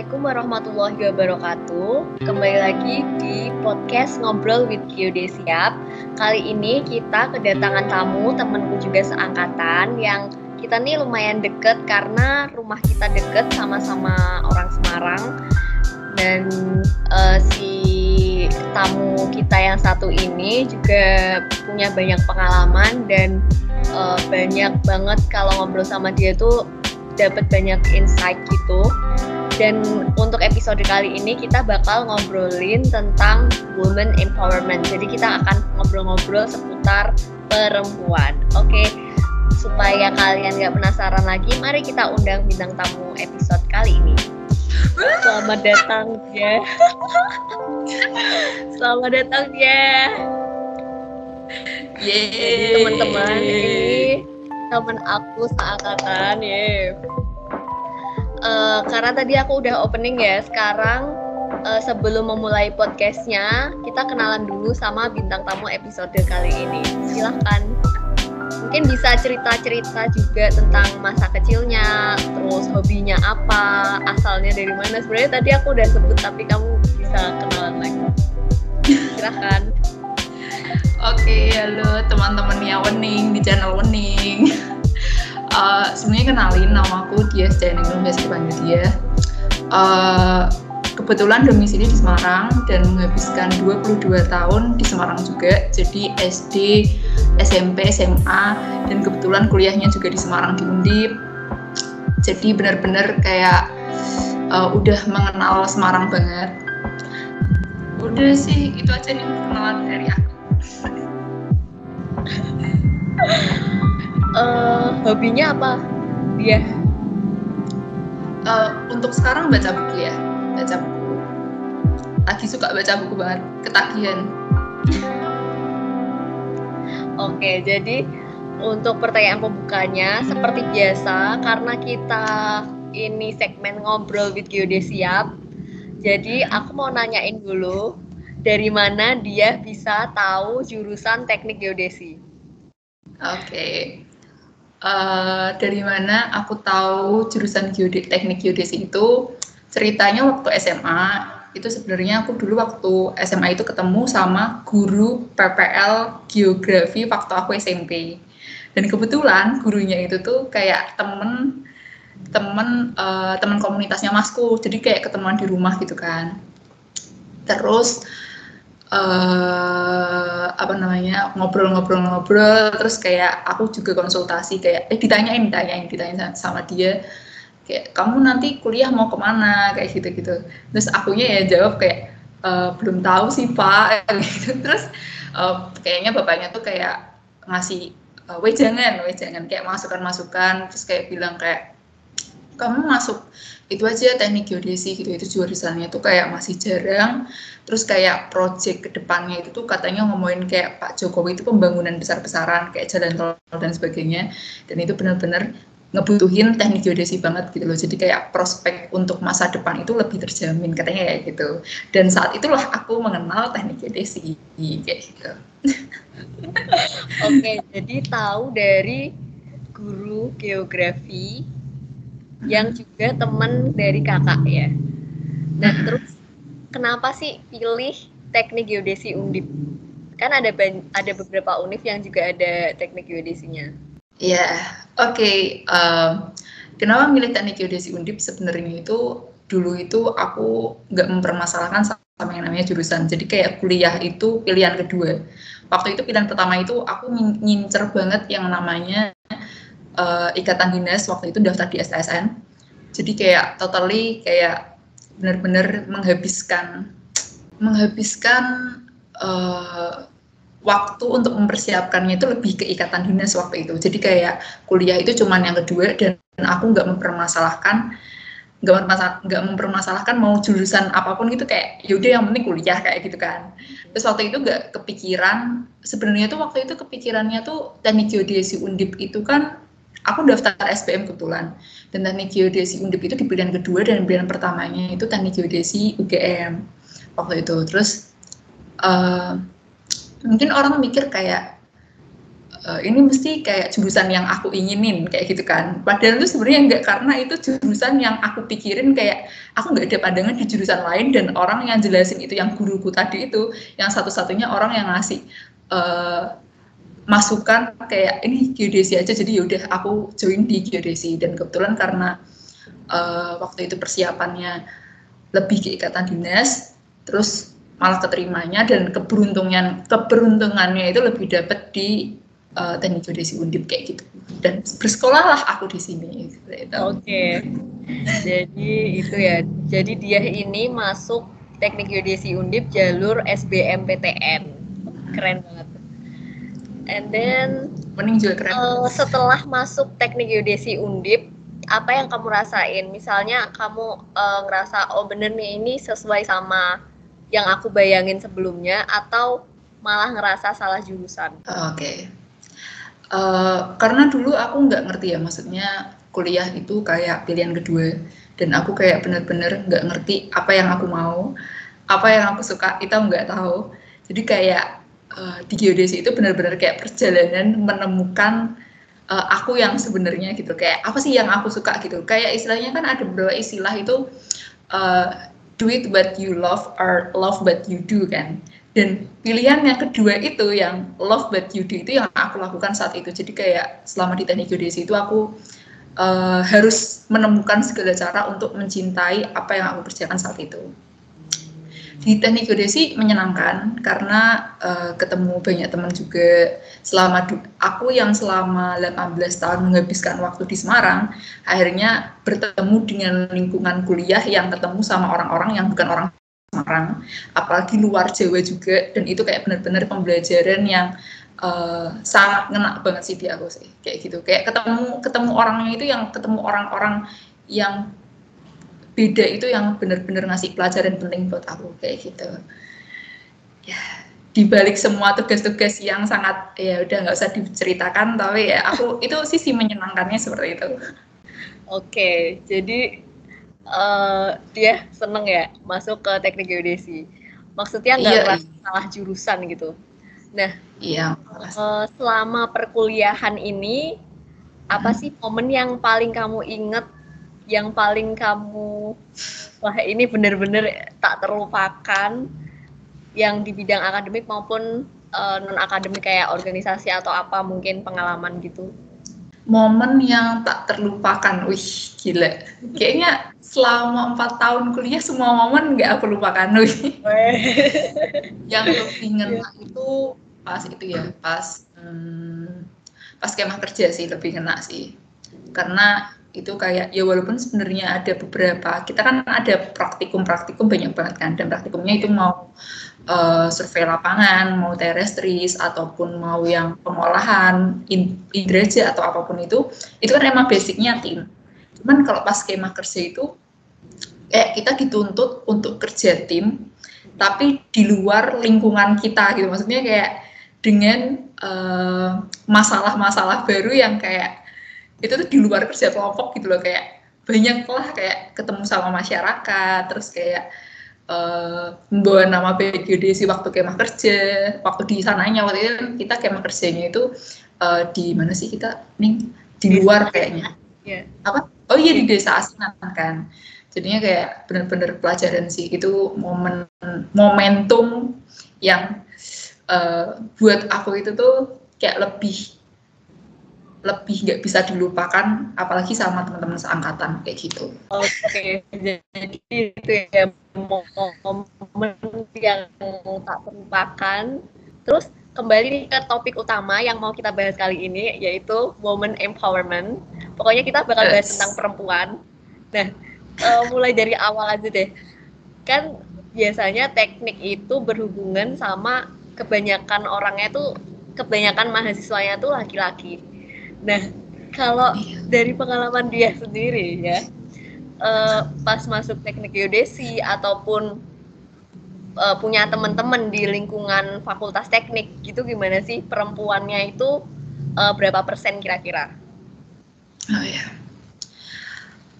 Assalamualaikum warahmatullahi wabarakatuh. Kembali lagi di podcast Ngobrol with Geodesiap. Kali ini kita kedatangan tamu temanku juga seangkatan yang kita nih lumayan deket karena rumah kita deket sama-sama orang Semarang dan uh, si tamu kita yang satu ini juga punya banyak pengalaman dan uh, banyak banget kalau ngobrol sama dia tuh dapat banyak insight gitu dan untuk episode kali ini kita bakal ngobrolin tentang women empowerment. Jadi kita akan ngobrol-ngobrol seputar perempuan. Oke, supaya kalian gak penasaran lagi, mari kita undang bintang tamu episode kali ini. Selamat datang ya. Selamat datang ya. Yeay. teman-teman ini teman aku seangkatan ya uh, karena tadi aku udah opening ya sekarang uh, sebelum memulai podcastnya kita kenalan dulu sama bintang tamu episode kali ini. Silahkan. Mungkin bisa cerita-cerita juga tentang masa kecilnya terus hobinya apa asalnya dari mana. Sebenarnya tadi aku udah sebut tapi kamu bisa kenalan lagi. Silahkan. Oke, halo teman-temannya Wening di channel Wening uh, sebenarnya kenalin nama aku dia Janin biasa dipanggil dia uh, kebetulan domisili di Semarang dan menghabiskan 22 tahun di Semarang juga jadi SD SMP SMA dan kebetulan kuliahnya juga di Semarang di Undip. Jadi benar-benar kayak uh, udah mengenal Semarang banget. Udah sih itu aja nih perkenalan dari aku uh, hobinya apa dia? Uh, untuk sekarang baca buku ya, baca buku. Lagi suka baca buku banget, ketagihan. Oke, jadi untuk pertanyaan pembukanya seperti biasa karena kita ini segmen ngobrol with Geodesiap. Jadi aku mau nanyain dulu dari mana dia bisa tahu jurusan teknik geodesi. Oke. Okay. Uh, dari mana aku tahu jurusan geodet teknik geodesi itu ceritanya waktu SMA itu sebenarnya aku dulu waktu SMA itu ketemu sama guru PPL geografi waktu aku SMP dan kebetulan gurunya itu tuh kayak temen temen uh, temen komunitasnya masku. Jadi kayak ketemuan di rumah gitu kan. Terus uh, apa namanya ngobrol-ngobrol-ngobrol terus kayak aku juga konsultasi kayak eh ditanyain ditanyain ditanyain sama dia kayak kamu nanti kuliah mau ke mana? kayak gitu-gitu. Terus akunya ya jawab kayak e, belum tahu sih pak. Gitu. Terus uh, kayaknya bapaknya tuh kayak ngasih uh, weh jangan weh jangan kayak masukan-masukan terus kayak bilang kayak kamu masuk itu aja teknik geodesi gitu itu jurusannya tuh kayak masih jarang. Terus kayak project ke depannya itu tuh katanya ngomongin kayak Pak Jokowi itu pembangunan besar-besaran kayak jalan tol dan sebagainya. Dan itu benar-benar ngebutuhin teknik geodesi banget gitu loh. Jadi kayak prospek untuk masa depan itu lebih terjamin katanya kayak gitu. Dan saat itulah aku mengenal teknik geodesi kayak gitu. Oke jadi tahu dari guru geografi yang juga teman dari kakak ya. Nah terus kenapa sih pilih teknik geodesi undip? Kan ada ada beberapa univ yang juga ada teknik geodesinya. Iya, yeah, oke. Okay. Um, kenapa milih teknik geodesi undip sebenarnya itu dulu itu aku nggak mempermasalahkan sama yang namanya jurusan. Jadi kayak kuliah itu pilihan kedua. Waktu itu pilihan pertama itu aku ngincer banget yang namanya uh, ikatan dinas waktu itu daftar di STSN jadi kayak totally kayak benar-benar menghabiskan menghabiskan uh, waktu untuk mempersiapkannya itu lebih ke ikatan dinas waktu itu. Jadi kayak kuliah itu cuman yang kedua dan aku nggak mempermasalahkan nggak mempermasalahkan, nggak mempermasalahkan mau jurusan apa pun gitu kayak yaudah yang penting kuliah kayak gitu kan. Terus waktu itu nggak kepikiran sebenarnya tuh waktu itu kepikirannya tuh teknik geodesi undip itu kan aku daftar SPM kebetulan. Dan teknik geodesi undip itu di pilihan kedua dan pilihan pertamanya itu teknik geodesi UGM waktu itu. Terus uh, mungkin orang mikir kayak uh, ini mesti kayak jurusan yang aku inginin kayak gitu kan. Padahal itu sebenarnya enggak karena itu jurusan yang aku pikirin kayak aku nggak ada pandangan di jurusan lain dan orang yang jelasin itu yang guruku tadi itu yang satu-satunya orang yang ngasih uh, masukan kayak ini geodesi aja jadi yaudah aku join di geodesi. Dan kebetulan karena uh, waktu itu persiapannya lebih ke ikatan dinas terus malah keterimanya dan keberuntungan keberuntungannya itu lebih dapat di uh, teknik geodesi undip kayak gitu. Dan bersekolahlah aku di sini gitu. oke. Okay. jadi itu ya. Jadi dia ini masuk teknik geodesi undip jalur SBMPTN keren banget and then mending juga keren uh, setelah masuk teknik geodesi undip apa yang kamu rasain misalnya kamu uh, ngerasa oh bener nih ini sesuai sama yang aku bayangin sebelumnya atau malah ngerasa salah jurusan? Oke, okay. uh, eh, karena dulu aku nggak ngerti ya, maksudnya kuliah itu kayak pilihan kedua dan aku kayak bener-bener nggak ngerti apa yang aku mau, apa yang aku suka itu nggak tahu. Jadi kayak uh, di geodesi itu benar-benar kayak perjalanan menemukan uh, aku yang sebenarnya gitu. Kayak apa sih yang aku suka gitu? Kayak istilahnya kan ada beberapa istilah itu uh, do it what you love or love what you do kan? Dan pilihan yang kedua itu yang love what you do itu yang aku lakukan saat itu. Jadi kayak selama di teknik geodesi itu aku uh, harus menemukan segala cara untuk mencintai apa yang aku kerjakan saat itu di teknik geodesi menyenangkan karena uh, ketemu banyak teman juga. Selama aku yang selama 18 tahun menghabiskan waktu di Semarang akhirnya bertemu dengan lingkungan kuliah yang ketemu sama orang-orang yang bukan orang Semarang apalagi luar Jawa juga. Dan itu kayak benar-benar pembelajaran yang uh, sangat ngena banget sih di aku sih. Kayak gitu. Kayak ketemu ketemu orangnya itu yang ketemu orang-orang yang beda itu yang benar-benar ngasih pelajaran penting buat aku kayak gitu. Ya dibalik semua tugas-tugas yang sangat ya udah nggak usah diceritakan tapi ya aku itu sisi menyenangkannya seperti itu. Oke jadi uh, dia seneng ya masuk ke teknik geodesi. Maksudnya nggak iya, iya. salah jurusan gitu. Nah iya uh, selama perkuliahan ini apa hmm. sih momen yang paling kamu inget yang paling kamu wah ini benar-benar tak terlupakan yang di bidang akademik maupun uh, eh, non akademik kayak organisasi atau apa mungkin pengalaman gitu? Momen yang tak terlupakan wih gila. Kayaknya selama empat tahun kuliah semua momen nggak aku lupakan wih. Yang lebih ngena yeah. itu pas itu ya pas hmm, pas kemah kerja sih lebih ngena sih. Karena itu kayak ya walaupun sebenarnya ada beberapa kita kan ada praktikum-praktikum banyak banget kan. Dan praktikumnya itu mau uh, survei lapangan mau terestris ataupun mau yang pengolahan indraja atau apa pun itu itu kan emang basicnya tim. Cuman kalau pas skema kerja itu eh kita dituntut untuk kerja tim tapi di luar lingkungan kita gitu. Maksudnya kayak dengan eh, masalah-masalah uh, baru yang kayak itu tuh di luar kerja kelompok gitu loh kayak banyak lah kayak ketemu sama masyarakat terus kayak uh, membawa nama BGD waktu kemah kerja waktu di sananya waktu itu kita kemah kerjanya itu uh, di mana sih kita nih di luar kayaknya. Yeah. apa? Oh iya di desa Asinan kan. Jadinya kayak benar-benar pelajaran sih itu momen momentum yang uh, buat aku itu tuh kayak lebih lebih nggak bisa dilupakan apalagi sama teman-teman seangkatan kayak gitu. Oke, jadi itu ya momen yang tak terlupakan. Terus kembali ke topik utama yang mau kita bahas kali ini yaitu woman empowerment. Pokoknya kita bakal yes. bahas tentang perempuan. Nah, uh, mulai dari awal aja deh. Kan biasanya teknik itu berhubungan sama kebanyakan orangnya tuh kebanyakan mahasiswanya tuh laki-laki Nah, kalau dari pengalaman dia sendiri ya, uh, pas masuk teknik geodesi ataupun uh, punya teman-teman di lingkungan fakultas teknik gitu gimana sih perempuannya itu uh, berapa persen kira-kira? Oh ya.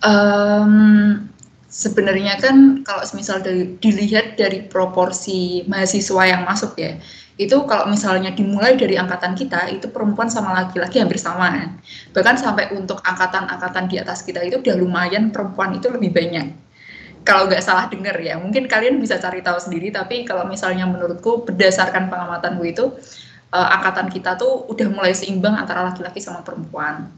Um, sebenarnya kan kalau misal dilihat dari proporsi mahasiswa yang masuk ya itu kalau misalnya dimulai dari angkatan kita itu perempuan sama laki-laki hampir sama. Bahkan sampai untuk angkatan-angkatan di atas kita itu udah lumayan perempuan itu lebih banyak. Kalau nggak salah dengar ya mungkin kalian bisa cari tahu sendiri tapi kalau misalnya menurutku berdasarkan pengamatanku itu uh, angkatan kita tuh udah mulai seimbang antara laki-laki sama perempuan.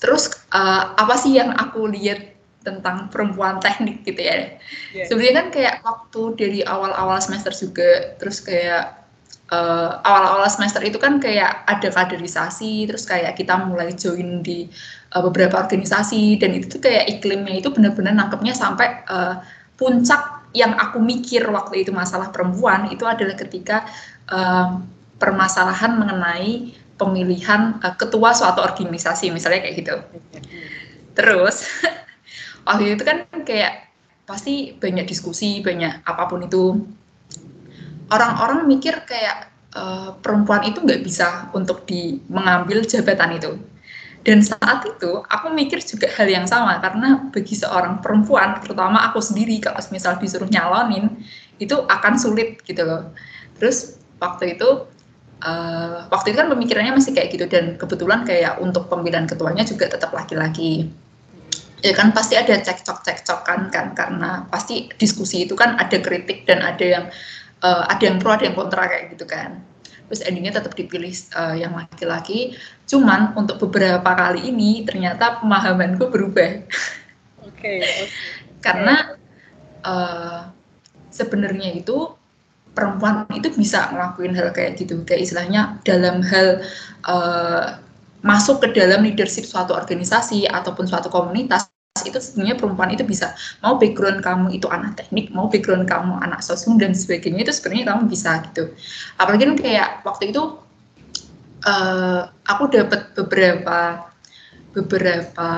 Terus uh, apa sih yang aku lihat tentang perempuan teknik gitu ya. Yeah. Sebenarnya kan kayak waktu dari awal-awal semester juga, terus kayak eh, awal-awal semester itu kan kayak ada kaderisasi, terus kayak kita mulai join di uh, beberapa organisasi dan itu tuh kayak iklimnya itu benar-benar nangkepnya sampai uh, puncak yang aku mikir waktu itu masalah perempuan itu adalah ketika uh, permasalahan mengenai pemilihan uh, ketua suatu organisasi misalnya kayak gitu. Iya. Terus waktu itu kan kayak pasti banyak diskusi banyak apa pun itu. Orang-orang mikir kayak uh, perempuan itu nggak bisa untuk di mengambil jabatan itu. Dan saat itu aku mikir juga hal yang sama karena bagi seorang perempuan terutama aku sendiri kalau misal disuruh nyalonin itu akan sulit gitu loh. Terus waktu itu uh, waktu itu kan pemikirannya masih kayak gitu dan kebetulan kayak untuk pemilihan ketuanya juga tetap laki-laki ya kan pasti ada cekcok cekcok kan kan karena pasti diskusi itu kan ada kritik dan ada yang uh, ada yang pro ada yang kontra kayak gitu kan. Terus endingnya tetap dipilih uh, yang laki-laki. Cuman untuk beberapa kali ini ternyata pemahamanku berubah. Oke okay, okay. karena uh, sebenarnya itu perempuan itu bisa ngelakuin hal kayak gitu. Kayak istilahnya dalam hal uh, masuk ke dalam leadership suatu organisasi ataupun suatu komunitas itu sebenarnya perempuan itu bisa mau background kamu itu anak teknik mau background kamu anak sosum dan sebagainya itu sebenarnya kamu bisa gitu. Apalagi kan kayak waktu itu uh, aku dapat beberapa beberapa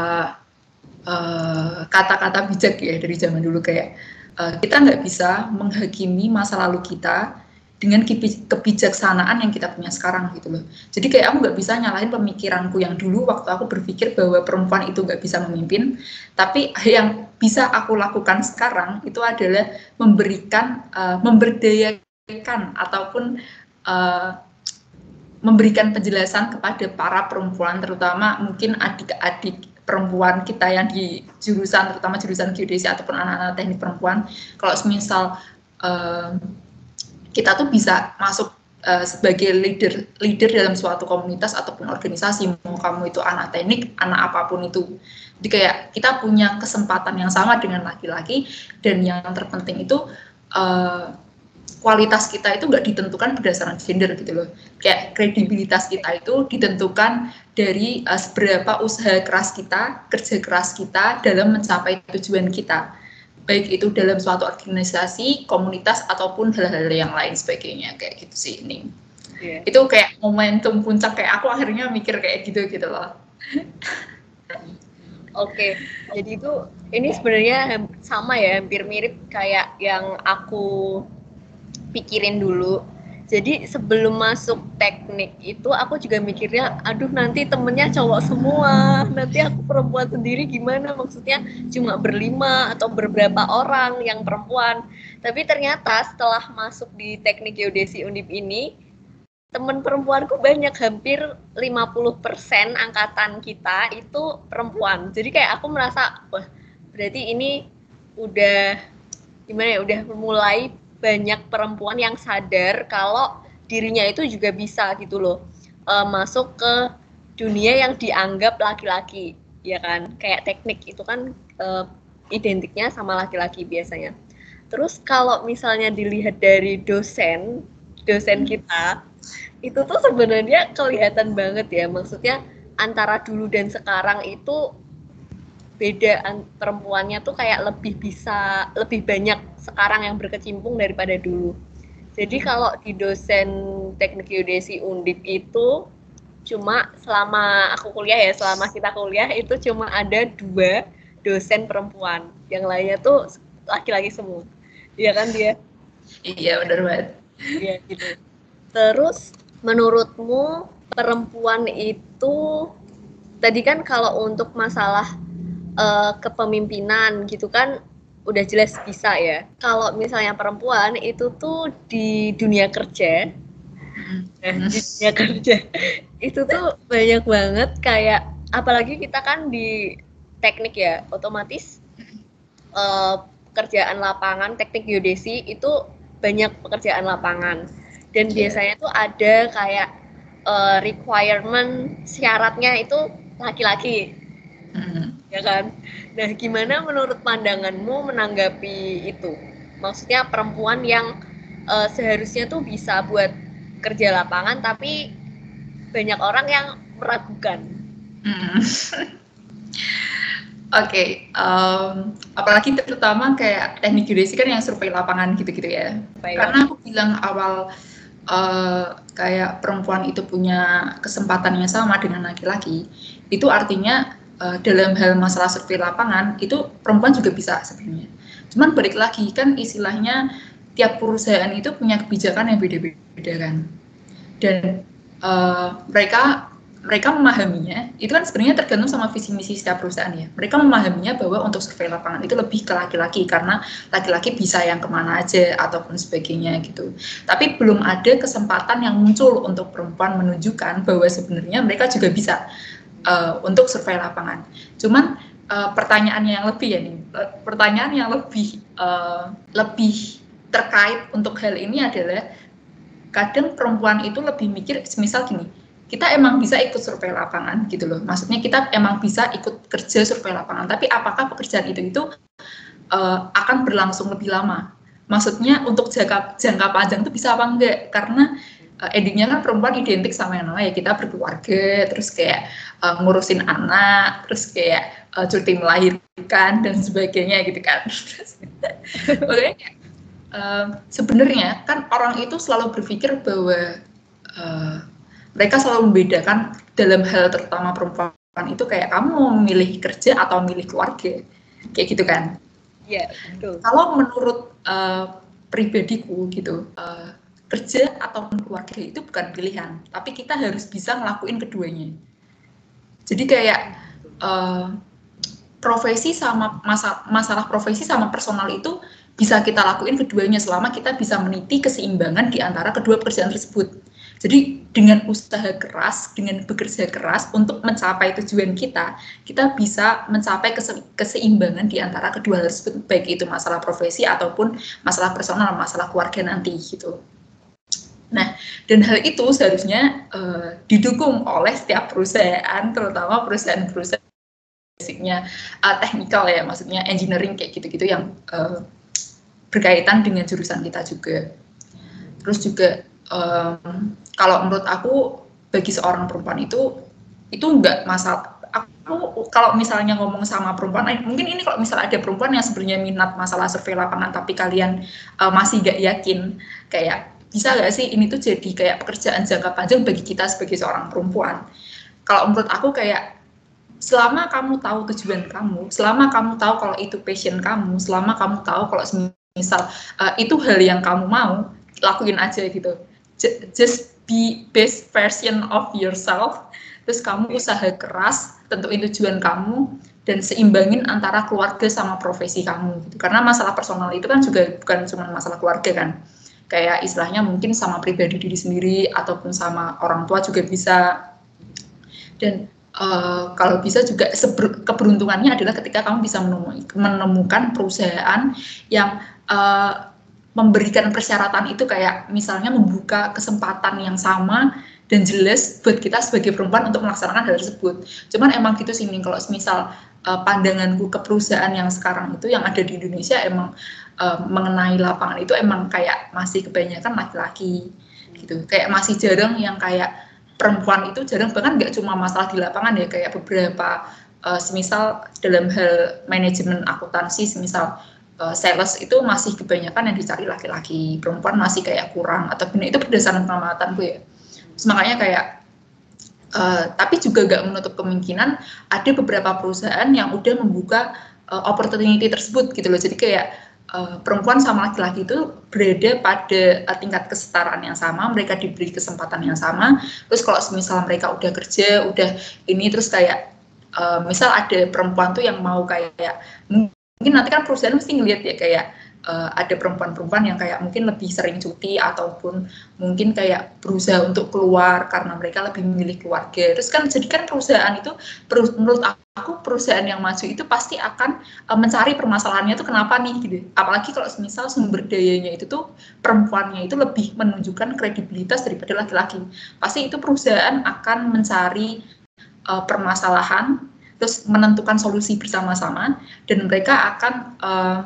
eh, kata-kata uh, bijak ya dari zaman dulu kayak uh, kita nggak bisa menghakimi masa lalu kita dengan kebijaksanaan yang kita punya sekarang gitu loh. Jadi kayak aku nggak bisa nyalahin pemikiranku yang dulu waktu aku berpikir bahwa perempuan itu nggak bisa memimpin, tapi yang bisa aku lakukan sekarang itu adalah memberikan, uh, memberdayakan ataupun uh, memberikan penjelasan kepada para perempuan, terutama mungkin adik-adik perempuan kita yang di jurusan, terutama jurusan geodesi ataupun anak-anak teknik perempuan, kalau misal uh, kita tuh bisa masuk uh, sebagai leader leader dalam suatu komunitas ataupun organisasi mau kamu itu anak teknik anak apa pun itu. Jadi kayak kita punya kesempatan yang sama dengan laki-laki dan yang terpenting itu uh, kualitas kita itu nggak ditentukan berdasarkan gender gitu loh. Kayak kredibilitas kita itu ditentukan dari uh, seberapa usaha keras kita kerja keras kita dalam mencapai tujuan kita baik itu dalam suatu organisasi, komunitas ataupun hal-hal yang lain sebagainya kayak gitu sih ini. Yeah. Itu kayak momentum puncak kayak aku akhirnya mikir kayak gitu gitu loh. Oke, okay. jadi itu ini sebenarnya sama ya, hampir mirip kayak yang aku pikirin dulu jadi sebelum masuk teknik itu aku juga mikirnya aduh nanti temennya cowok semua. Nanti aku perempuan sendiri gimana? Maksudnya cuma berlima atau beberapa orang yang perempuan. Tapi ternyata setelah masuk di teknik geodesi undip ini temen perempuanku banyak hampir 50% angkatan kita itu perempuan. Jadi kayak aku merasa wah berarti ini udah gimana ya udah mulai banyak perempuan yang sadar kalau dirinya itu juga bisa gitu loh uh, masuk ke dunia yang dianggap laki-laki ya kan? Kayak teknik itu kan uh, identiknya sama laki-laki biasanya. Terus kalau misalnya dilihat dari dosen dosen kita itu tuh sebenarnya kelihatan banget ya. Maksudnya antara dulu dan sekarang itu beda perempuannya tuh kayak lebih bisa lebih banyak sekarang yang berkecimpung daripada dulu. Jadi kalau di dosen teknik geodesi undip itu cuma selama aku kuliah ya selama kita kuliah itu cuma ada dua dosen perempuan. Yang lainnya tuh laki-laki semua. Iya kan dia? Iya benar banget. Iya gitu. Terus menurutmu perempuan itu tadi kan kalau untuk masalah uh, kepemimpinan gitu kan udah jelas bisa ya. Kalau misalnya perempuan itu tuh di dunia kerja, eh, di dunia kerja. Itu tuh banyak banget kayak apalagi kita kan di teknik ya, otomatis uh, pekerjaan lapangan teknik geodesi itu banyak pekerjaan lapangan. Dan yeah. biasanya tuh ada kayak uh, requirement syaratnya itu laki-laki mm. ya kan nah gimana menurut pandanganmu menanggapi itu maksudnya perempuan yang uh, seharusnya tuh bisa buat kerja lapangan tapi banyak orang yang meragukan mm. Oke, okay, um, apalagi terutama kayak teknik geodesi kan yang survei lapangan gitu-gitu ya. Baik. Karena aku bilang awal uh, kayak perempuan itu punya kesempatan yang sama dengan laki-laki, itu artinya uh, dalam hal masalah survei lapangan itu perempuan juga bisa sebenarnya. Cuman balik lagi kan istilahnya tiap perusahaan itu punya kebijakan yang beda-beda kan, dan uh, mereka mereka memahaminya itu kan sebenarnya tergantung sama visi misi setiap perusahaan ya. Mereka memahaminya bahwa untuk survei lapangan itu lebih ke laki-laki karena laki-laki bisa yang ke mana aja ataupun sebagainya gitu. Tapi belum ada kesempatan yang muncul untuk perempuan menunjukkan bahwa sebenarnya mereka juga bisa uh, untuk survei lapangan. Cuman uh, pertanyaan yang lebih ya nih, pertanyaan yang lebih uh, lebih terkait untuk hal ini adalah kadang perempuan itu lebih mikir, misal gini kita emang bisa ikut survei lapangan gitu loh. Maksudnya kita emang bisa ikut kerja survei lapangan, tapi apakah pekerjaan itu itu uh, akan berlangsung lebih lama? Maksudnya untuk jangka jangka panjang itu bisa apa enggak? Karena uh, endingnya kan perempuan identik sama yang namanya ya kita berkeluarga, terus kayak uh, ngurusin anak, terus kayak uh, cuti melahirkan dan sebagainya gitu kan. Oke, uh, sebenarnya kan orang itu selalu berpikir bahwa uh, mereka selalu membedakan dalam hal terutama perempuan itu kayak kamu mau memilih kerja atau memilih keluarga kayak gitu kan Iya, betul. Kalau menurut uh, pribadiku gitu, uh, kerja ataupun keluarga itu bukan pilihan, tapi kita harus bisa ngelakuin keduanya. Jadi kayak uh, profesi sama masa, masalah profesi sama personal itu bisa kita lakuin keduanya selama kita bisa meniti keseimbangan di antara kedua pekerjaan tersebut. Jadi dengan usaha keras, dengan bekerja keras untuk mencapai tujuan kita, kita bisa mencapai kese keseimbangan di antara kedua tersebut, baik itu masalah profesi ataupun masalah personal, masalah keluarga nanti gitu. Dan hal itu seharusnya uh, didukung oleh setiap perusahaan, terutama perusahaan-perusahaan basicnya uh, teknikal ya, maksudnya engineering kayak gitu-gitu yang uh, berkaitan dengan jurusan kita juga. Terus juga um, kalau menurut aku bagi seorang perempuan itu itu enggak masalah aku kalau misalnya ngomong sama perempuan mungkin ini kalau misalnya ada perempuan yang sebenarnya minat masalah survei lapangan tapi kalian uh, masih gak yakin kayak bisa gak sih ini tuh jadi kayak pekerjaan jangka panjang bagi kita sebagai seorang perempuan? Kalau menurut aku kayak selama kamu tahu tujuan kamu selama kamu tahu kalau itu passion kamu selama kamu tahu kalau misal uh, itu hal yang kamu mau lakuin aja gitu. Just be best version of yourself. Terus kamu usaha keras tentuin tujuan kamu dan seimbangin antara keluarga sama profesi kamu gitu. karena masalah personal itu kan juga bukan cuma masalah keluarga kan kayak istilahnya mungkin sama pribadi diri sendiri ataupun sama orang tua juga bisa dan uh, kalau bisa juga keberuntungannya adalah ketika kamu bisa menemukan perusahaan yang uh, memberikan persyaratan itu kayak misalnya membuka kesempatan yang sama dan jelas buat kita sebagai perempuan untuk melaksanakan hal tersebut. Cuman emang gitu sih nih kalau misal uh, pandanganku ke perusahaan yang sekarang itu yang ada di Indonesia emang uh, mengenai lapangan itu emang kayak masih kebanyakan laki-laki gitu. Kayak masih jarang yang kayak perempuan itu jarang bahkan nggak cuma masalah di lapangan ya kayak beberapa uh, semisal dalam hal manajemen akuntansi semisal uh, sales itu masih kebanyakan yang dicari laki-laki, perempuan masih kayak kurang atau benar itu berdasarkan pengamatan gue ya. Terus makanya kayak uh, tapi juga gak menutup kemungkinan ada beberapa perusahaan yang udah membuka uh, opportunity tersebut gitu loh. Jadi kayak uh, perempuan sama laki-laki itu berada pada uh, tingkat kesetaraan yang sama, mereka diberi kesempatan yang sama. Terus kalau misalnya mereka udah kerja, udah ini terus kayak uh, misal ada perempuan tuh yang mau kayak mungkin nanti kan perusahaan mesti ngeliat ya kayak uh, ada perempuan-perempuan yang kayak mungkin lebih sering cuti ataupun mungkin kayak berusaha untuk keluar karena mereka lebih memilih keluarga. Terus kan jadi kan perusahaan itu menurut aku perusahaan yang maju itu pasti akan uh, mencari permasalahannya itu kenapa nih gitu. Apalagi kalau misal sumber dayanya itu tuh perempuannya itu lebih menunjukkan kredibilitas daripada laki-laki. Pasti itu perusahaan akan mencari uh, permasalahan terus menentukan solusi bersama-sama dan mereka akan uh,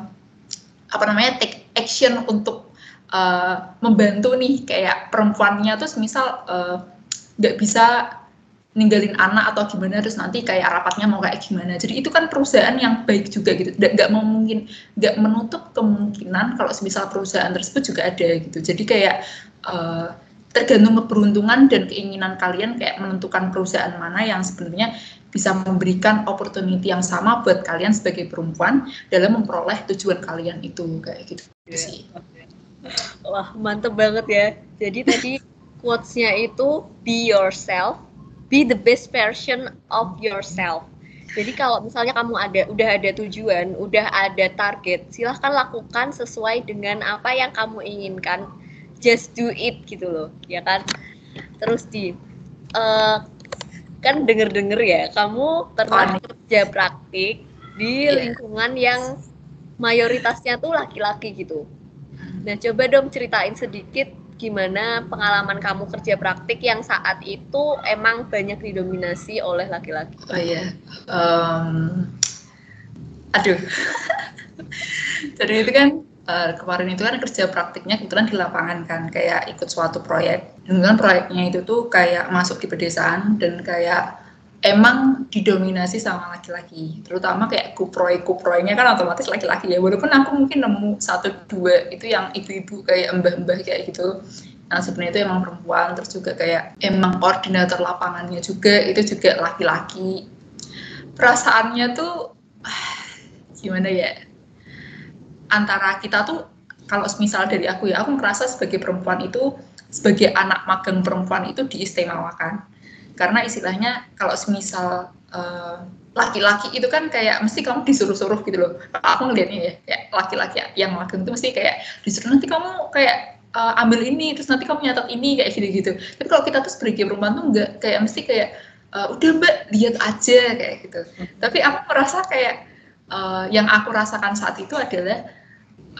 apa namanya take action untuk uh, membantu nih kayak perempuannya tuh misal eh, nggak uh, bisa ninggalin anak atau gimana terus nanti kayak rapatnya mau kayak gimana. Jadi itu kan perusahaan yang baik juga gitu. Nggak mau mungkin nggak menutup kemungkinan kalau misal perusahaan tersebut juga ada gitu. Jadi kayak uh, tergantung keberuntungan dan keinginan kalian kayak menentukan perusahaan mana yang sebenarnya bisa memberikan opportunity yang sama buat kalian sebagai perempuan dalam memperoleh tujuan kalian itu kayak gitu yeah. sih. Wah mantep banget ya. Jadi tadi quotes-nya itu be yourself, be the best version of yourself. Jadi kalau misalnya kamu ada udah ada tujuan, udah ada target, silahkan lakukan sesuai dengan apa yang kamu inginkan. Just do it gitu loh, ya kan? Terus di uh, kan denger-denger ya kamu pernah kerja praktik di yeah. lingkungan yang mayoritasnya tuh laki-laki gitu. Nah coba dong ceritain sedikit gimana pengalaman kamu kerja praktik yang saat itu emang banyak didominasi oleh laki-laki. Oh iya, um, aduh. Jadi itu kan uh, kemarin itu kan kerja praktiknya kebetulan di lapangan kan kayak ikut suatu proyek. Dengan proyeknya itu tuh kayak masuk di pedesaan dan kayak emang didominasi sama laki-laki. Terutama kayak kuproy kuproynya kan otomatis laki-laki ya. Walaupun aku mungkin nemu satu dua itu yang ibu-ibu kayak mbah-mbah kayak gitu. Yang sebenarnya itu emang perempuan terus juga kayak emang koordinator lapangannya juga itu juga laki-laki. Perasaannya tuh gimana ya antara kita tuh kalau misal dari aku ya aku ngerasa sebagai perempuan itu sebagai anak magang perempuan itu diistimewakan. Karena istilahnya kalau misal eh, laki-laki itu kan kayak mesti kamu disuruh-suruh gitu loh. Aku ngelihatnya ya laki-laki yang magang itu mesti kayak disuruh nanti kamu kayak uh, ambil ini terus nanti kamu nyatat ini kayak gitu-gitu. Tapi kalau kita tuh sebagai perempuan tuh enggak kayak mesti kayak uh, udah mbak lihat aja kayak gitu. Tapi aku merasa kayak uh, yang aku rasakan saat itu adalah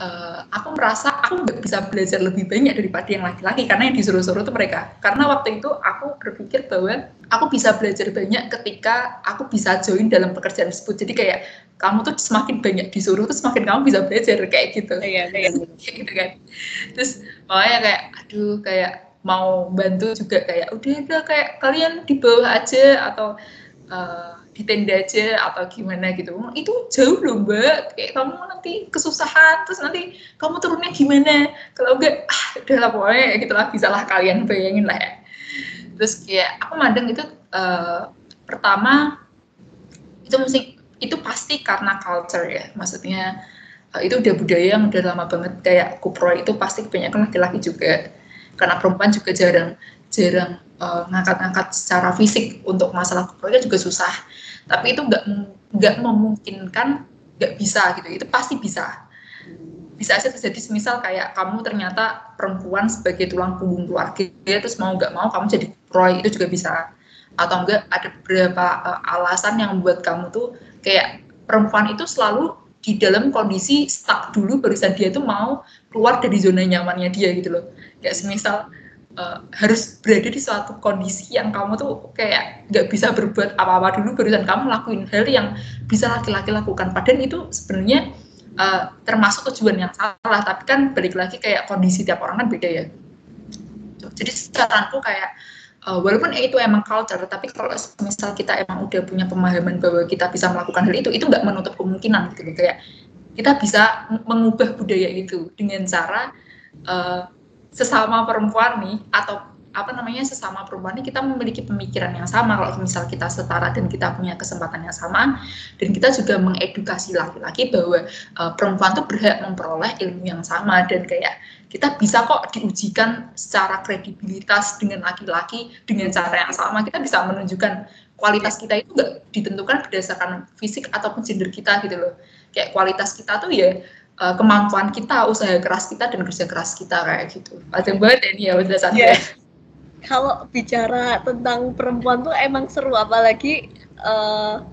uh, aku merasa aku nggak bisa belajar lebih banyak daripada yang laki-laki karena yang disuruh-suruh itu mereka. Karena waktu itu aku berpikir bahwa aku bisa belajar banyak ketika aku bisa join dalam pekerjaan tersebut. Jadi kayak kamu tuh semakin banyak disuruh tuh semakin kamu bisa belajar kayak gitu. Iya, kayak gitu kan. Terus makanya kayak aduh kayak mau bantu juga kayak udah udah kayak kalian di bawah aja atau uh, di tenda aja atau gimana gitu. Itu jauh loh mbak. Kayak kamu nanti kesusahan terus nanti kamu turunnya gimana? Kalau enggak ah udah lah pokoknya ya gitu lah bisa lah kalian bayangin lah ya. Terus kayak aku mandang itu uh, pertama itu mesti itu pasti karena culture ya. Maksudnya uh, itu udah budaya yang udah lama banget. Kayak kupro itu pasti kebanyakan laki-laki juga. Karena perempuan juga jarang jarang uh, ngangkat-ngangkat secara fisik untuk masalah keluarga juga susah tapi itu nggak nggak memungkinkan nggak bisa gitu. Itu pasti bisa. Bisa aja terjadi semisal kayak kamu ternyata perempuan sebagai tulang punggung keluarga terus mau nggak mau kamu jadi proy itu juga bisa. Atau enggak ada beberapa uh, alasan yang membuat kamu tuh kayak perempuan itu selalu di dalam kondisi stuck dulu barusan dia tuh mau keluar dari zona nyamannya dia gitu loh. Kayak semisal uh, harus berada di suatu kondisi yang kamu tuh kayak nggak bisa berbuat apa-apa dulu barusan kamu lakuin hal yang bisa laki-laki lakukan. Padahal itu sebenarnya uh, termasuk tujuan yang salah tapi kan balik lagi kayak kondisi tiap orang kan beda ya. Jadi saranku kayak uh, walaupun itu emang culture tapi kalau misal kita emang udah punya pemahaman bahwa kita bisa melakukan hal itu itu nggak menutup kemungkinan gitu kayak kita bisa mengubah budaya itu dengan cara uh, sesama perempuan nih atau apa namanya sesama perempuan ini kita memiliki pemikiran yang sama. Kalau misal kita setara dan kita punya kesempatan yang sama dan kita juga mengedukasi laki-laki bahwa uh, perempuan tuh berhak memperoleh ilmu yang sama. Dan kayak kita bisa kok diujikan secara kredibilitas dengan laki-laki dengan cara yang sama. Kita bisa menunjukkan kualitas kita itu nggak ditentukan berdasarkan fisik ataupun gender kita gitu loh. Kayak kualitas kita tuh ya uh, kemampuan kita usaha keras kita dan kerja keras kita kayak gitu. Ada banget ya udah yeah kalau bicara tentang perempuan tuh emang seru apalagi uh,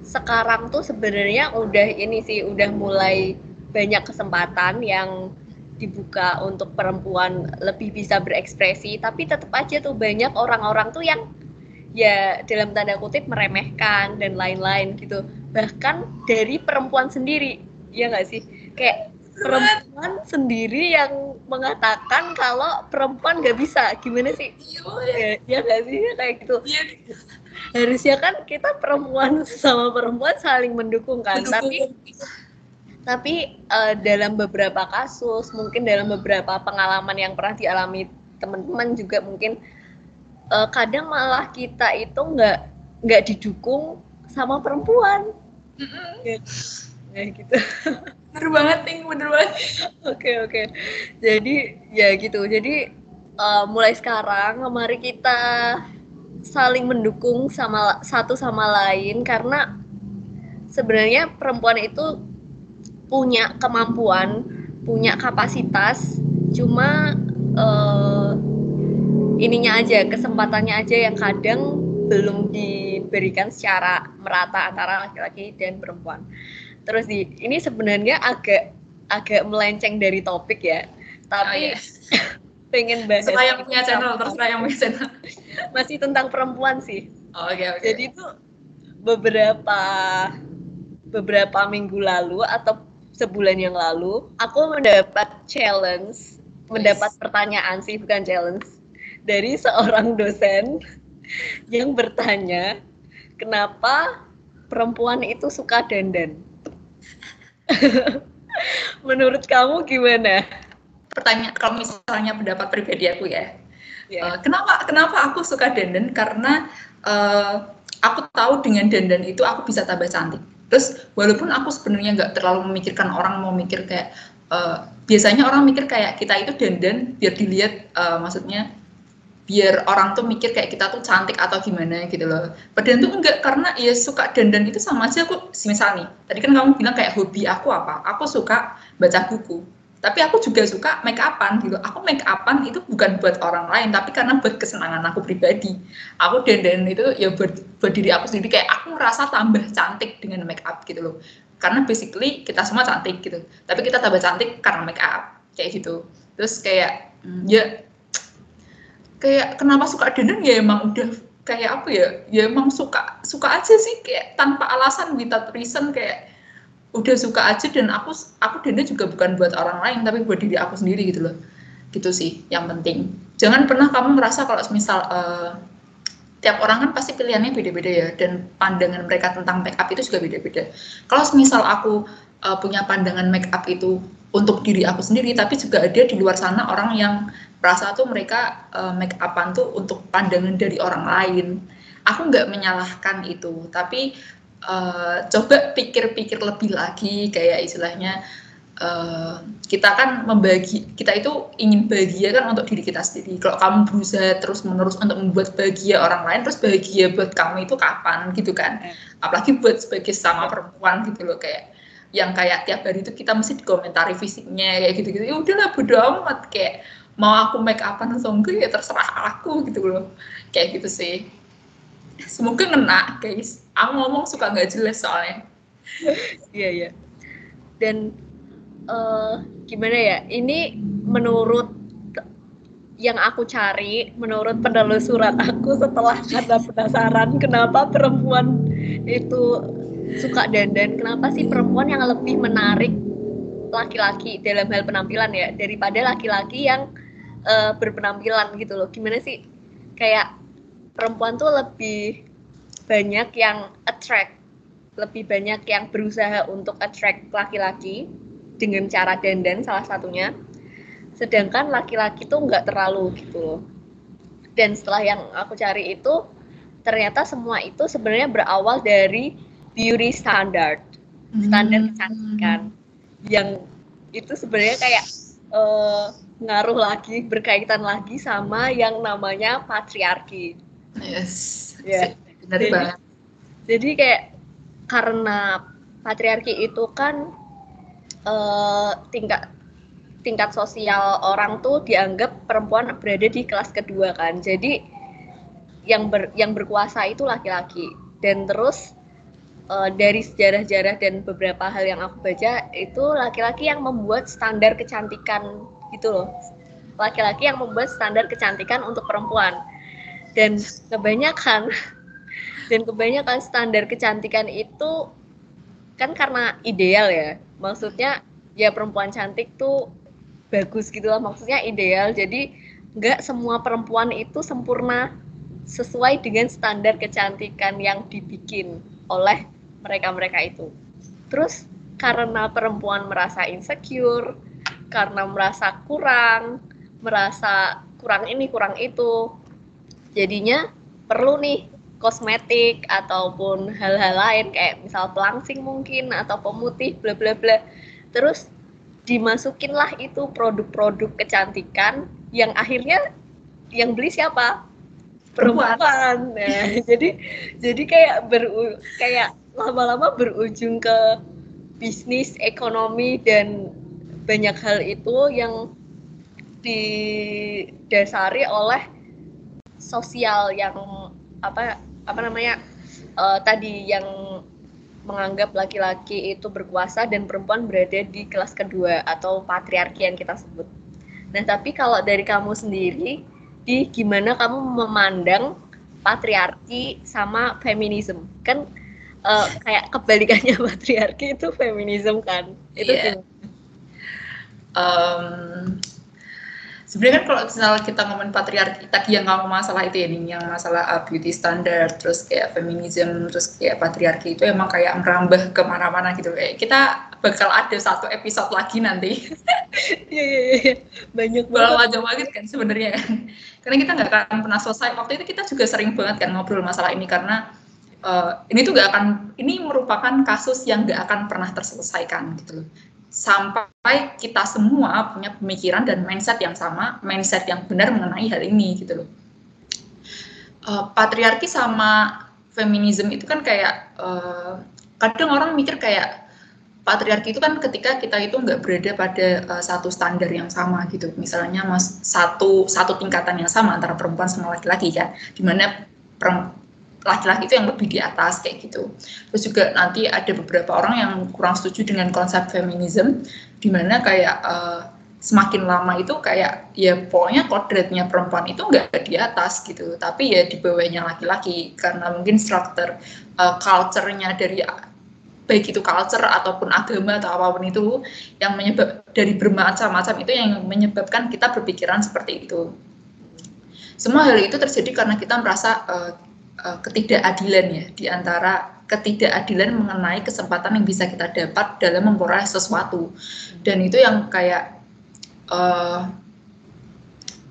sekarang tuh sebenarnya udah ini sih udah mulai banyak kesempatan yang dibuka untuk perempuan lebih bisa berekspresi. Tapi tetap aja tuh banyak orang-orang tuh yang ya dalam tanda kutip meremehkan dan lain-lain gitu. Bahkan dari perempuan sendiri ya nggak sih kayak perempuan sendiri yang mengatakan kalau perempuan nggak bisa gimana sih iya. ya, ya gak sih ya kayak gitu ya. harusnya kan kita perempuan sama perempuan saling mendukung kan mendukung. tapi tapi uh, dalam beberapa kasus mungkin dalam beberapa pengalaman yang pernah dialami teman-teman juga mungkin uh, kadang malah kita itu nggak nggak didukung sama perempuan mm -hmm. Ya, gitu. Bener banget nih bener banget. Oke oke. Jadi ya gitu. Jadi uh, mulai sekarang mari kita saling mendukung sama satu sama lain karena sebenarnya perempuan itu punya kemampuan punya kapasitas cuma uh, ininya aja kesempatannya aja yang kadang belum diberikan secara merata antara laki-laki dan perempuan terus di ini sebenarnya agak agak melenceng dari topik ya tapi oh, yes. pengen bahas yang punya channel terserah yang punya channel masih tentang perempuan sih oh, oke okay, okay. jadi itu beberapa beberapa minggu lalu atau sebulan yang lalu aku mendapat challenge yes. mendapat pertanyaan sih bukan challenge dari seorang dosen yang bertanya kenapa perempuan itu suka dandan Menurut kamu gimana? Pertanyaan kalau misalnya pendapat pribadi aku ya. Yeah. Ya. Uh, kenapa kenapa aku suka dandan? Karena uh, aku tahu dengan dandan itu aku bisa tambah cantik. Terus walaupun aku sebenarnya nggak terlalu memikirkan orang mau mikir kayak uh, biasanya orang mikir kayak kita itu dandan biar dilihat uh, maksudnya biar orang tuh mikir kayak kita tuh cantik atau gimana gitu loh. Padahal tuh enggak karena ya suka dandan itu sama aja aku misal nih. Tadi kan kamu bilang kayak hobi aku apa? Aku suka baca buku. Tapi aku juga suka make upan gitu. Aku make upan itu bukan buat orang lain, tapi karena buat kesenangan aku pribadi. Aku dandan itu ya buat, buat diri aku sendiri kayak aku merasa tambah cantik dengan make up gitu loh. Karena basically kita semua cantik gitu. Tapi kita tambah cantik karena make up kayak gitu. Terus kayak ya kayak kenapa suka dandan ya emang udah kayak apa ya? Ya emang suka suka aja sih kayak tanpa alasan without reason kayak udah suka aja dan aku aku dandan juga bukan buat orang lain tapi buat diri aku sendiri gitu loh. Gitu sih yang penting. Jangan pernah kamu merasa kalau misal uh, tiap orang kan pasti pilihannya beda-beda ya dan pandangan mereka tentang make up itu juga beda-beda. Kalau misal aku uh, punya pandangan make up itu untuk diri aku sendiri tapi juga ada di luar sana orang yang rasa tuh mereka uh, make upan tuh untuk pandangan dari orang lain. Aku nggak menyalahkan itu, tapi uh, coba pikir-pikir lebih lagi kayak istilahnya uh, kita kan membagi kita itu ingin bahagia kan untuk diri kita sendiri. Kalau kamu berusaha terus menerus untuk membuat bahagia orang lain, terus bahagia buat kamu itu kapan gitu kan? Hmm. Apalagi buat sebagai sama perempuan gitu loh kayak yang kayak tiap hari itu kita mesti dikomentari fisiknya kayak gitu-gitu. Ya udahlah bodo amat kayak mau aku make upan atau enggak ya terserah aku gitu loh. Kayak gitu sih. Semoga ngena guys. Aku ngomong suka nggak jelas soalnya. Iya iya. Dan uh, gimana ya ini menurut yang aku cari menurut penelusuran aku setelah karena penasaran kenapa perempuan itu suka dandan kenapa sih perempuan yang lebih menarik laki-laki dalam hal penampilan ya daripada laki-laki yang uh, berpenampilan gitu loh. Gimana sih? Kayak perempuan tuh lebih banyak yang attract lebih banyak yang berusaha untuk attract laki-laki dengan cara dandan salah satunya. Sedangkan laki-laki tuh nggak terlalu gitu loh. Dan setelah yang aku cari itu ternyata semua itu sebenarnya berawal dari beauty standard. Standar hmm. kecantikan. Yang itu sebenarnya kayak uh, ngaruh lagi berkaitan lagi sama yang namanya patriarki. Yes. Ya. Benar jadi, banget. jadi kayak karena patriarki itu kan uh, tingkat tingkat sosial orang tuh dianggap perempuan berada di kelas kedua kan. Jadi yang ber, yang berkuasa itu laki-laki. Dan terus uh, dari sejarah-sejarah dan beberapa hal yang aku baca itu laki-laki yang membuat standar kecantikan gitu loh. Laki-laki yang membuat standar kecantikan untuk perempuan. Dan kebanyakan dan kebanyakan standar kecantikan itu kan karena ideal ya. Maksudnya ya perempuan cantik tuh bagus gitu lah maksudnya ideal jadi nggak semua perempuan itu sempurna sesuai dengan standar kecantikan yang dibikin oleh mereka-mereka itu terus karena perempuan merasa insecure karena merasa kurang merasa kurang ini kurang itu. Jadinya perlu nih kosmetik ataupun hal-hal lain kayak misal pelangsing mungkin atau pemutih bla bla bla. Terus dimasukinlah itu produk-produk kecantikan yang akhirnya yang beli siapa? Perempuan. Nah, jadi jadi kayak beru kayak lama-lama berujung ke bisnis ekonomi dan banyak hal itu yang didasari oleh sosial yang apa apa namanya uh, tadi yang menganggap laki-laki itu berkuasa dan perempuan berada di kelas kedua atau patriarki yang kita sebut. Nah, tapi kalau dari kamu sendiri, di gimana kamu memandang patriarki sama feminisme? Kan uh, kayak kebalikannya patriarki itu feminisme kan? Itu yeah. Um, sebenarnya kan kalau misalnya kita ngomongin patriarki tadi yang kamu masalah itu ya yang masalah uh, beauty standard terus kayak feminism terus kayak patriarki itu emang kayak merambah ke mana-mana gitu. Kayak kita bakal ada satu episode lagi nanti. Iya iya iya. Banyak banget. banget banget kan sebenarnya. Kan karena kita nggak akan pernah selesai. Waktu itu kita juga sering banget kan ngobrol masalah ini karena uh, ini tuh gak akan ini merupakan kasus yang gak akan pernah terselesaikan gitu loh sampai kita semua punya pemikiran dan mindset yang sama, mindset yang benar mengenai hal ini gitu loh. Uh, patriarki sama feminisme itu kan kayak uh, kadang orang mikir kayak patriarki itu kan ketika kita itu nggak berada pada uh, satu standar yang sama gitu misalnya mas satu satu tingkatan yang sama antara perempuan sama laki-laki kan di mana laki-laki itu yang lebih di atas kayak gitu. Terus juga nanti ada beberapa orang yang kurang setuju dengan konsep feminisme, di mana kayak uh, semakin lama itu kayak ya pokoknya kodratnya perempuan itu nggak di atas gitu, tapi ya di bawahnya laki-laki karena mungkin struktur uh, culture-nya dari baik itu culture ataupun agama atau apa pun itu yang menyebab dari bermacam-macam itu yang menyebabkan kita berpikiran seperti itu. Semua hal itu terjadi karena kita merasa uh, uh, ketidakadilan ya di antara ketidakadilan mengenai kesempatan yang bisa kita dapat dalam memperoleh sesuatu. Dan itu yang kayak uh,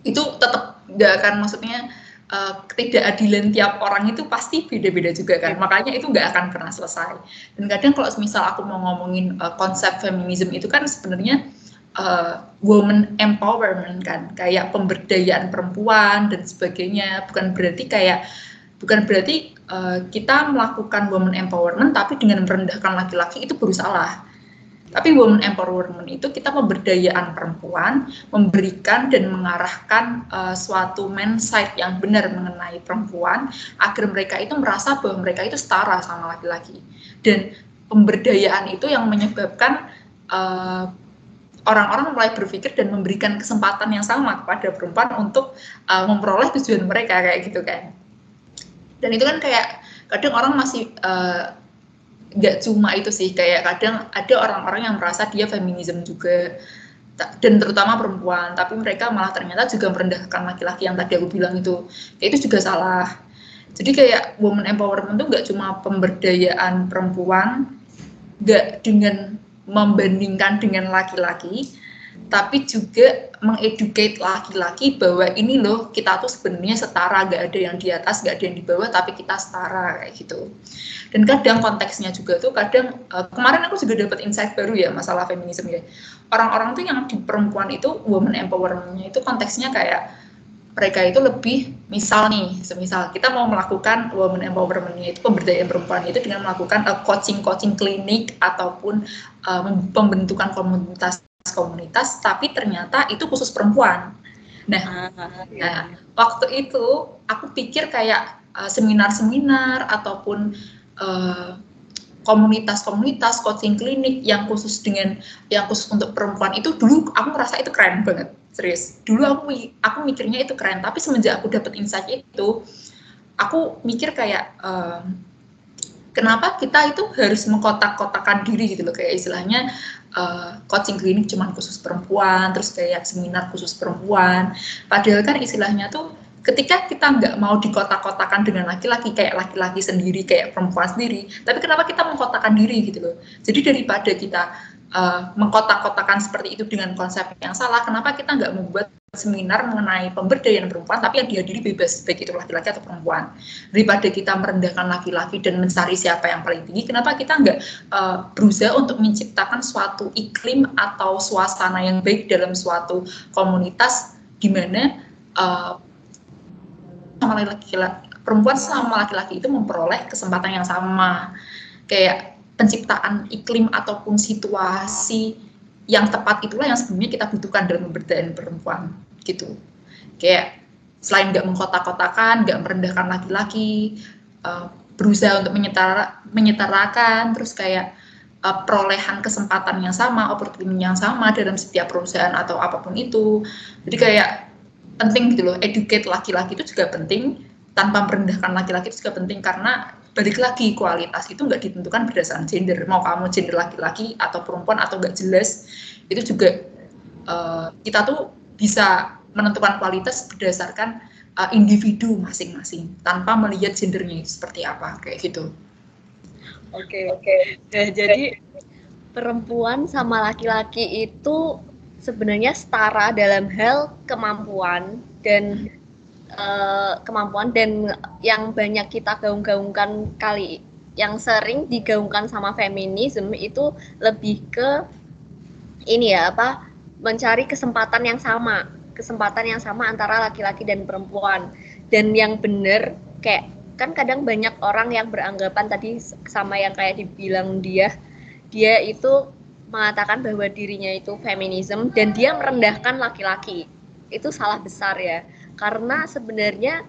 itu tetap nggak akan maksudnya uh, ketidakadilan tiap orang itu pasti beda-beda juga kan. Makanya itu nggak akan pernah selesai. Dan kadang kalau misal aku mau ngomongin uh, konsep feminisme itu kan sebenarnya uh, woman empowerment kan. Kayak pemberdayaan perempuan dan sebagainya. Bukan berarti kayak bukan berarti uh, kita melakukan woman empowerment tapi dengan merendahkan laki-laki itu baru salah. Tapi woman empowerment itu kita pemberdayaan perempuan, memberikan dan mengarahkan uh, suatu mindset yang benar mengenai perempuan agar mereka itu merasa bahwa mereka itu setara sama laki-laki. Dan pemberdayaan itu yang menyebabkan uh, orang-orang mulai berpikir dan memberikan kesempatan yang sama kepada perempuan untuk uh, memperoleh tujuan mereka kayak gitu kan dan itu kan kayak kadang orang masih uh, nggak cuma itu sih kayak kadang ada orang-orang yang merasa dia feminisme juga dan terutama perempuan tapi mereka malah ternyata juga merendahkan laki-laki yang tadi aku bilang itu. Kayak itu juga salah. Jadi kayak woman empowerment itu nggak cuma pemberdayaan perempuan nggak dengan membandingkan dengan laki-laki tapi juga mengeducate laki-laki bahwa ini loh kita tuh sebenarnya setara, gak ada yang di atas, gak ada yang di bawah, tapi kita setara kayak gitu. Dan kadang konteksnya juga tuh kadang uh, kemarin aku juga dapat insight baru ya masalah feminisme ya. Orang-orang tuh yang di perempuan itu woman empowerment-nya itu konteksnya kayak mereka itu lebih misal nih, semisal kita mau melakukan woman empowerment-nya itu pemberdayaan perempuan itu dengan melakukan uh, coaching-coaching klinik ataupun uh, pembentukan komunitas komunitas, tapi ternyata itu khusus perempuan. Nah, ah, iya. nah waktu itu aku pikir kayak uh, seminar-seminar ataupun uh, komunitas-komunitas coaching klinik yang khusus dengan yang khusus untuk perempuan itu dulu aku merasa itu keren banget serius dulu aku aku mikirnya itu keren tapi semenjak aku dapat insight itu aku mikir kayak uh, kenapa kita itu harus mengkotak-kotakan diri gitu loh kayak istilahnya uh, coaching klinik cuma khusus perempuan, terus kayak seminar khusus perempuan. Padahal kan istilahnya tuh ketika kita nggak mau dikotak-kotakan dengan laki-laki kayak laki-laki sendiri kayak perempuan sendiri, tapi kenapa kita mengkotakkan diri gitu loh? Jadi daripada kita uh, mengkotak-kotakan seperti itu dengan konsep yang salah, kenapa kita nggak membuat seminar mengenai pemberdayaan perempuan tapi yang dihadiri bebas baik itu laki-laki atau perempuan. Daripada kita merendahkan laki-laki dan mencari siapa yang paling tinggi kenapa kita nggak uh, berusaha untuk menciptakan suatu iklim atau suasana yang baik dalam suatu komunitas di mana uh, sama laki-laki perempuan sama laki-laki itu memperoleh kesempatan yang sama. Kayak penciptaan iklim ataupun situasi yang tepat itulah yang sebenarnya kita butuhkan dalam pemberdayaan perempuan gitu. Kayak selain nggak mengkotak-kotakan nggak merendahkan laki-laki uh, berusaha untuk menyetara menyetarakan terus kayak uh, perolehan kesempatan yang sama opportunity yang sama dalam setiap perusahaan atau apa pun itu. Jadi kayak penting gitu loh educate laki-laki itu juga penting tanpa merendahkan laki-laki itu juga penting karena balik lagi kualitas itu nggak ditentukan berdasarkan gender mau kamu gender laki-laki atau perempuan atau nggak jelas itu juga uh, kita tuh bisa menentukan kualitas berdasarkan uh, individu masing-masing tanpa melihat gendernya seperti apa kayak gitu. Oke oke. Nah, jadi perempuan sama laki-laki itu sebenarnya setara dalam hal kemampuan dan uh, kemampuan dan yang banyak kita gaung-gaungkan kali yang sering digaungkan sama feminisme itu lebih ke ini ya apa mencari kesempatan yang sama kesempatan yang sama antara laki-laki dan perempuan. Dan yang benar kayak kan kadang banyak orang yang beranggapan tadi sama yang kayak dibilang dia dia itu mengatakan bahwa dirinya itu feminisme dan dia merendahkan laki-laki. Itu salah besar ya karena sebenarnya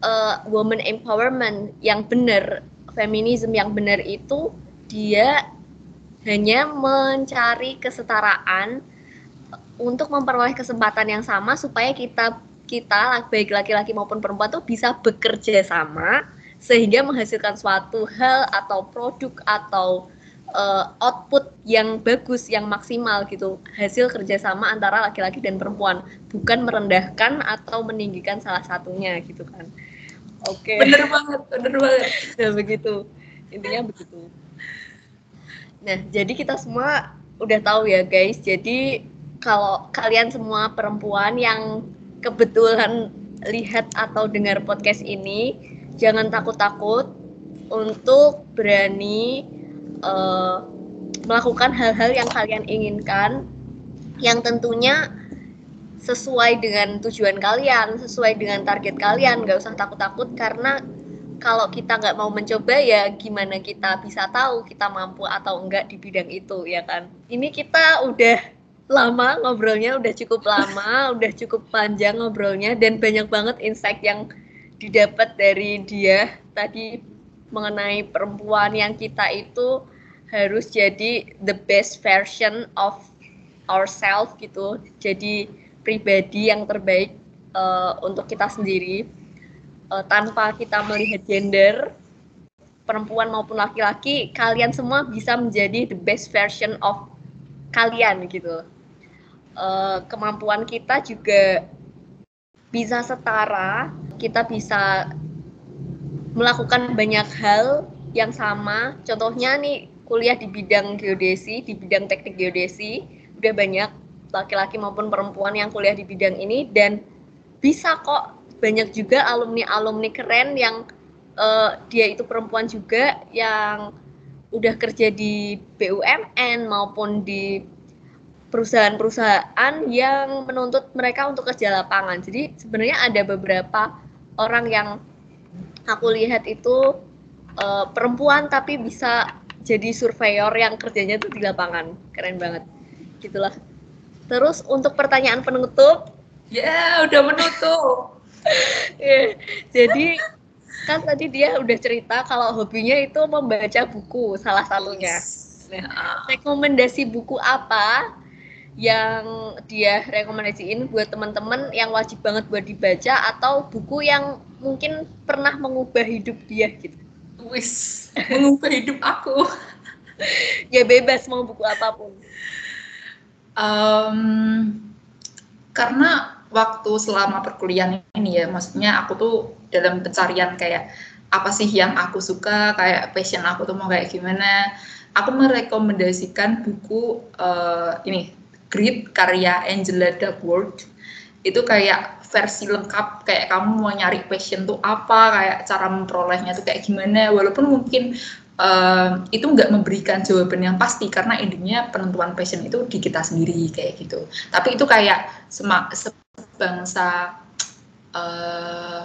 uh, woman empowerment yang benar feminisme yang benar itu dia hanya mencari kesetaraan untuk memperoleh kesempatan yang sama supaya kita kita baik laki-laki maupun perempuan tuh bisa bekerja sama sehingga menghasilkan suatu hal atau produk atau uh, output yang bagus, yang maksimal gitu. Hasil kerjasama antara laki-laki dan perempuan, bukan merendahkan atau meninggikan salah satunya gitu kan. Oke. Okay. Bener banget, bener banget. Nah begitu, intinya begitu. Nah jadi kita semua udah tahu ya guys. Jadi kalau kalian semua perempuan yang kebetulan lihat atau dengar podcast ini, jangan takut-takut untuk berani uh, melakukan hal-hal yang kalian inginkan yang tentunya sesuai dengan tujuan kalian, sesuai dengan target kalian, nggak usah takut-takut karena kalau kita nggak mau mencoba ya gimana kita bisa tahu kita mampu atau enggak di bidang itu ya kan. Ini kita udah lama ngobrolnya, udah cukup lama, udah cukup panjang ngobrolnya dan banyak banget insight yang didapat dari dia tadi mengenai perempuan yang kita itu harus jadi the best version of ourselves gitu. Jadi pribadi yang terbaik uh, untuk kita sendiri. Uh, tanpa kita melihat gender perempuan maupun laki-laki kalian semua bisa menjadi the best version of kalian gitu. Uh, kemampuan kita juga bisa setara. Kita bisa melakukan banyak hal yang sama. Contohnya nih kuliah di bidang geodesi, di bidang teknik geodesi, udah banyak laki-laki maupun perempuan yang kuliah di bidang ini dan bisa kok banyak juga alumni-alumni keren yang uh, dia itu perempuan juga yang udah kerja di BUMN maupun di perusahaan-perusahaan yang menuntut mereka untuk kerja lapangan. Jadi sebenarnya ada beberapa orang yang aku lihat itu uh, perempuan tapi bisa jadi surveyor yang kerjanya tuh di lapangan. Keren banget. Gitulah. Terus untuk pertanyaan penutup, ya yeah, udah menutup. yeah, jadi kan tadi dia udah cerita kalau hobinya itu membaca buku salah satunya. Nah, rekomendasi buku apa yang dia rekomendasiin buat teman-teman yang wajib banget buat dibaca atau buku yang mungkin pernah mengubah hidup dia gitu. Wis, mengubah hidup aku. ya bebas mau buku apa pun. Um, karena waktu selama perkuliahan ini ya, maksudnya aku tuh dalam pencarian kayak apa sih yang aku suka, kayak passion aku tuh mau kayak gimana. Aku merekomendasikan buku uh, ini Grit karya Angela Duckworth. Itu kayak versi lengkap kayak kamu mau nyari passion tuh apa, kayak cara memperolehnya tuh kayak gimana. Walaupun mungkin uh, itu nggak memberikan jawaban yang pasti karena intinya penentuan passion itu di kita sendiri kayak gitu. Tapi itu kayak semak sebangsa uh,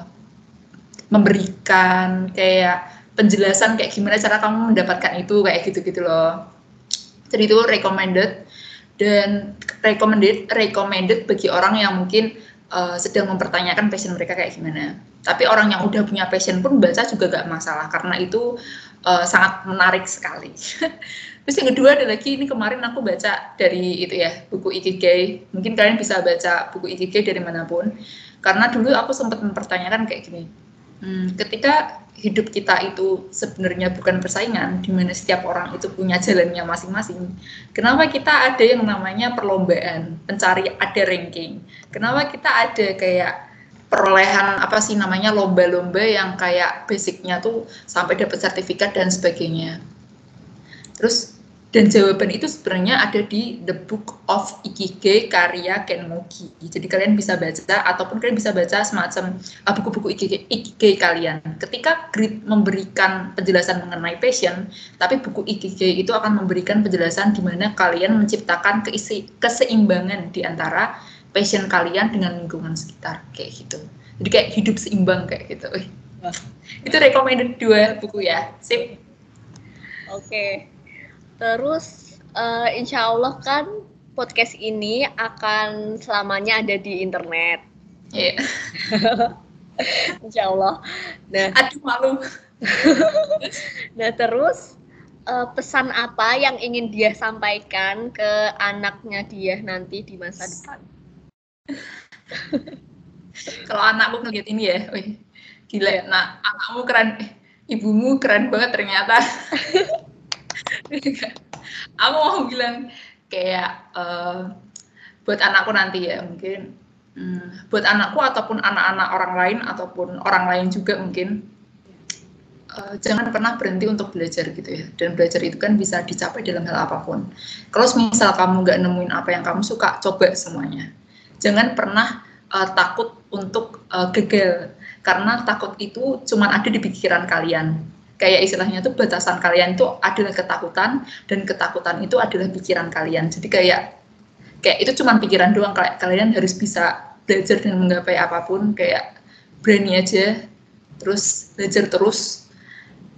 memberikan kayak penjelasan kayak gimana cara kamu mendapatkan itu kayak gitu-gitu loh. Jadi itu recommended dan recommended recommended bagi orang yang mungkin uh, sedang mempertanyakan passion mereka kayak gimana. Tapi orang yang udah punya passion pun baca juga gak masalah karena itu uh, sangat menarik sekali. Terus yang kedua ada lagi ini kemarin aku baca dari itu ya buku Ikigai. Mungkin kalian bisa baca buku Ikigai dari mana pun. Karena dulu aku sempat mempertanyakan kayak gini Hmm, ketika hidup kita itu sebenarnya bukan persaingan, di mana setiap orang itu punya jalannya masing-masing. Kenapa kita ada yang namanya perlombaan, pencari ada ranking? Kenapa kita ada kayak perolehan apa sih namanya lomba-lomba yang kayak basicnya tuh sampai dapat sertifikat dan sebagainya. Terus dan jawaban itu sebenarnya ada di The Book of Ikigai karya Ken Mogi. Jadi kalian bisa baca ataupun kalian bisa baca semacam uh, buku-buku Ikigai, Ikigai kalian. Ketika Grit memberikan penjelasan mengenai passion, tapi buku Ikigai itu akan memberikan penjelasan di mana kalian menciptakan keisi, keseimbangan di antara passion kalian dengan lingkungan sekitar kayak gitu. Jadi kayak hidup seimbang kayak gitu. Itu recommended dua buku ya. Sip. Oke. Okay. Terus uh, insya Allah kan podcast ini akan selamanya ada di internet. Iya. Yeah. insya Allah. Nah, aduh malu. nah terus uh, pesan apa yang ingin dia sampaikan ke anaknya dia nanti di masa depan? Kalau anakku ngeliat ini ya, wih, gila. Nah, anakmu keren, eh, ibumu keren banget ternyata. aku mau bilang kayak uh, buat anakku nanti ya mungkin hmm, buat anakku ataupun anak-anak orang lain ataupun orang lain juga mungkin uh, jangan pernah berhenti untuk belajar gitu ya. Dan belajar itu kan bisa dicapai dalam hal apa pun. Kalau misal kamu nggak nemuin apa yang kamu suka coba semuanya. Jangan pernah uh, takut untuk uh, gagal. Karena takut itu cuma ada di pikiran kalian kayak istilahnya tuh batasan kalian itu adalah ketakutan dan ketakutan itu adalah pikiran kalian. Jadi kayak kayak itu cuma pikiran doang kalian harus bisa belajar dan menggapai apa pun kayak berani aja terus belajar terus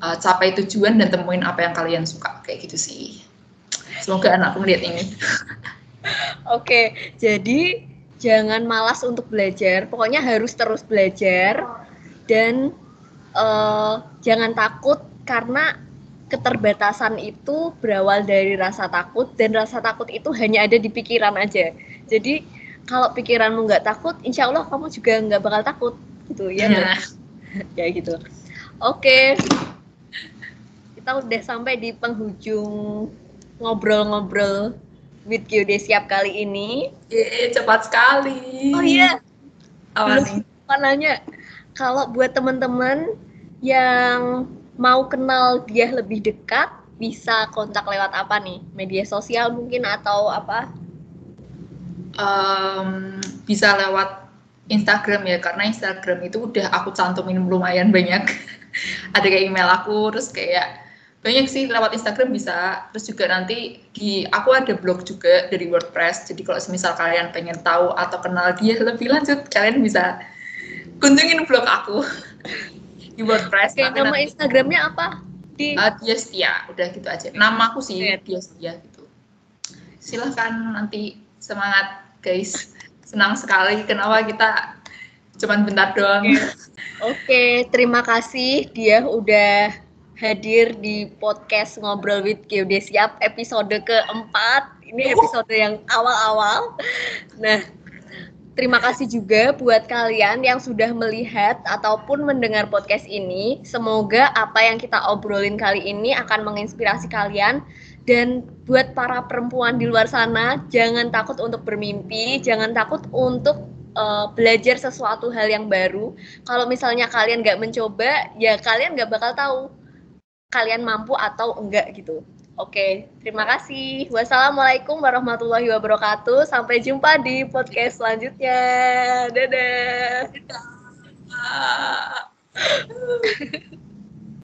uh, capai tujuan dan temuin apa yang kalian suka kayak gitu sih. Semoga anakku melihat ini. Oke jadi jangan malas untuk belajar pokoknya harus terus belajar dan uh, jangan takut karena keterbatasan itu berawal dari rasa takut dan rasa takut itu hanya ada di pikiran aja. Jadi kalau pikiranmu nggak takut, insya Allah kamu juga nggak bakal takut gitu ya. ya. ya gitu. Oke, kita udah sampai di penghujung ngobrol-ngobrol with siap kali ini. Ye, cepat sekali. Oh iya. Apa nih? nanya kalau buat teman-teman yang mau kenal dia lebih dekat bisa kontak lewat apa nih? Media sosial mungkin atau apa? um, bisa lewat Instagram ya karena Instagram itu udah aku cantumin lumayan banyak ada kayak email aku terus kayak banyak sih lewat Instagram bisa terus juga nanti di aku ada blog juga dari WordPress jadi kalau misal kalian pengen tahu atau kenal dia lebih lanjut kalian bisa kunjungin blog aku. Di WordPress Oke, nama nanti, Instagramnya apa? Di uh, dia setia udah gitu aja. Nama aku sih dia setia gitu. Silahkan nanti semangat guys. Senang sekali kenapa kita cuman bentar doang. Oke. Okay, terima kasih dia udah hadir di podcast ngobrol with Geodesiap episode keempat. Ini episode yang awal-awal. Nah Terima kasih juga buat kalian yang sudah melihat ataupun mendengar podcast ini. Semoga apa yang kita obrolin kali ini akan menginspirasi kalian dan buat para perempuan di luar sana, jangan takut untuk bermimpi, jangan takut untuk uh, belajar sesuatu hal yang baru. Kalau misalnya kalian nggak mencoba, ya kalian nggak bakal tahu kalian mampu atau enggak gitu. Oke, terima kasih. Wassalamualaikum warahmatullahi wabarakatuh. Sampai jumpa di podcast selanjutnya. Dadah. Dadah.